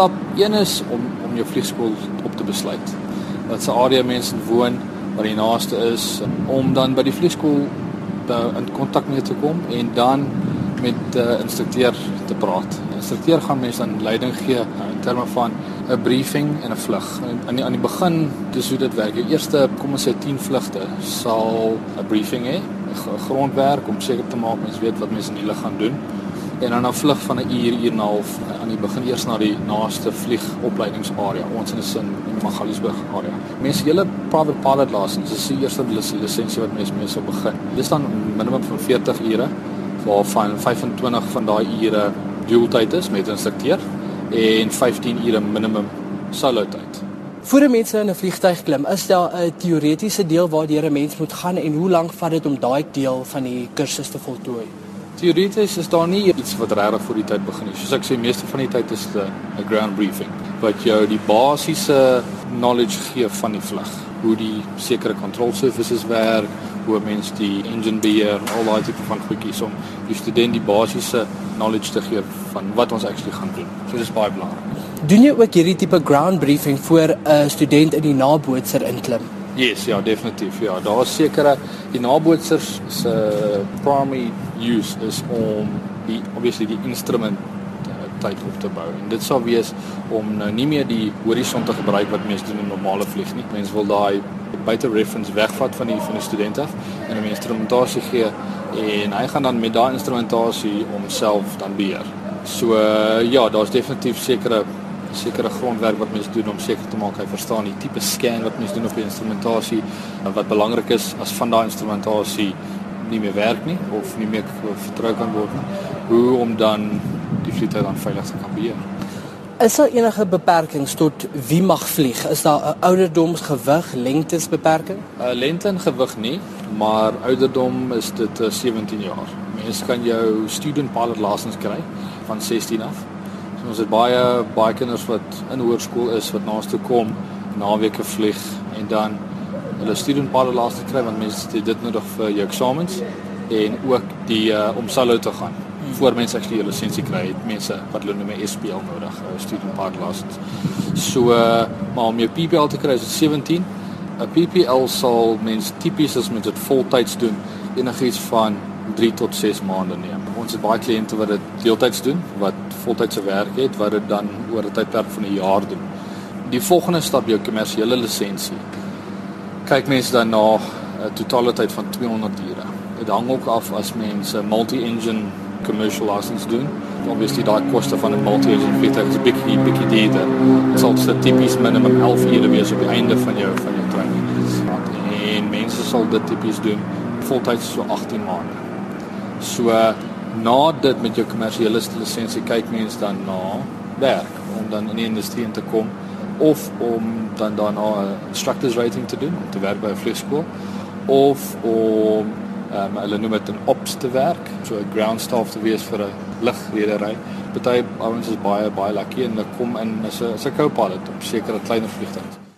Stap 1 is om om jou vliegskool op te besluit. Dat se area mense woon wat die naaste is om dan by die vliegskool in kontak mee te kom en dan met 'n uh, instrukteur te praat. Die instrukteur gaan mense dan leiding gee in terme van 'n briefing en 'n vlug. Aan die aan die begin, dis hoe dit werk. Die eerste, kom ons sê 10 vlugte sal 'n briefing hê, 'n grondwerk om seker te maak mense weet wat mense in die lug gaan doen. En dan 'n vlug van 'n uur, uur en 'n half aan die begin eers na die naaste vliegopleidingsarea. Ons is in die Magaliesberg area. Mense hele private pilot license, dis die eerste lisensie wat mense mee sou begin. Dis dan minimum van 40 ure waarvan 25 van daai ure dueltyd is met 'n instrukteur en 15 ure minimum solo tyd. Voor mense in 'n vliegtyg klim, is daar 'n teoretiese deel waardeur 'n mens moet gaan en hoe lank vat dit om daai deel van die kursus te voltooi? Teoreties is daar nie iets wat regtig voor die tyd begin nie. Soos ek sê, meeste van die tyd is 'n ground briefing wat jou die basiese knowledge gee van die vlug, hoe die sekere control surfaces werk, hoe mens die engine beheer en al daai tipe van goedjies om die student die basiese knowledge te gee van wat ons actually gaan doen. So dis baie belangrik. Doen jy ook hierdie tipe ground briefing voor 'n student in die nabootser inklim? Yes, ja, definitief. Ja, daar is sekere die nabootsers se primary use is om die obviously die instrument tyd op te bou. En dit sal wees om nou nie meer die horison te gebruik wat mense doen in normale vlieg nie. Mense wil daai buite reference wegvat van die van die studente en 'n instrumentasie gee en hy gaan dan met daai instrumentasie homself dan beheer. So uh, ja, daar's definitief sekere sekere grondwerk wat mense doen om seker te maak hy verstaan die tipe scan wat mense doen op die instrumentasie wat belangrik is as van daai instrumentasie nie meer werk nie of nie meer vertrou kan word nie. Hoe om dan die vliegtuig dan veilig te kan beheer. Is daar enige beperkings tot wie mag vlieg? Is daar 'n ouderdoms, gewig, lengtes beperking? 'n uh, Lengte en gewig nie, maar ouderdom is dit uh, 17 jaar. Mens kan jou student pilot license kry van 16 af. So ons het baie baie kinders wat in hoërskool is wat naas toe kom naweke vlieg en dan hulle student pilot license kry want mense dit nodig vir jou eksamens en ook die uh, om solo te gaan voor mense actually 'n lisensie kry, het mense wat hulle noem 'n SPL nodig, 'n student pilot license. So, uh, maar om jou PPL te kry is dit 17. 'n PPL sal mens tipies as met dit voltyds doen, enigiets van 3 tot 6 maande neem. Ons het baie kliënte wat dit deeltyds doen, wat voltydse werk het, wat dit dan oor 'n tydperk van 'n jaar doen. Die volgende stap jou kommersiële lisensie. Kyk mense dan na 'n totale tyd van 200 ure. Dit hang ook af as mense multi-engine commercial license doen. Obviously daai koste van 'n multi-engine vliegtuig is 'n bietjie bietjie duurder. Dit sal dit tipies minimum 11 ure wees op die einde van jou van jou training. En mense sal dit tipies doen voltyds so 18 maande. So na dit met jou kommersiële lisensie kyk mense dan na werk om dan in die industrie in te kom of om dan daarna 'n instructors rating te doen om te werk by 'n vliegskool of om um, hulle noem dit 'n ops te werk, so 'n ground staff te wees vir 'n lugredery. Party ouens is baie baie lucky en hulle kom in as 'n as 'n co-pilot op sekere kleiner vliegtuie.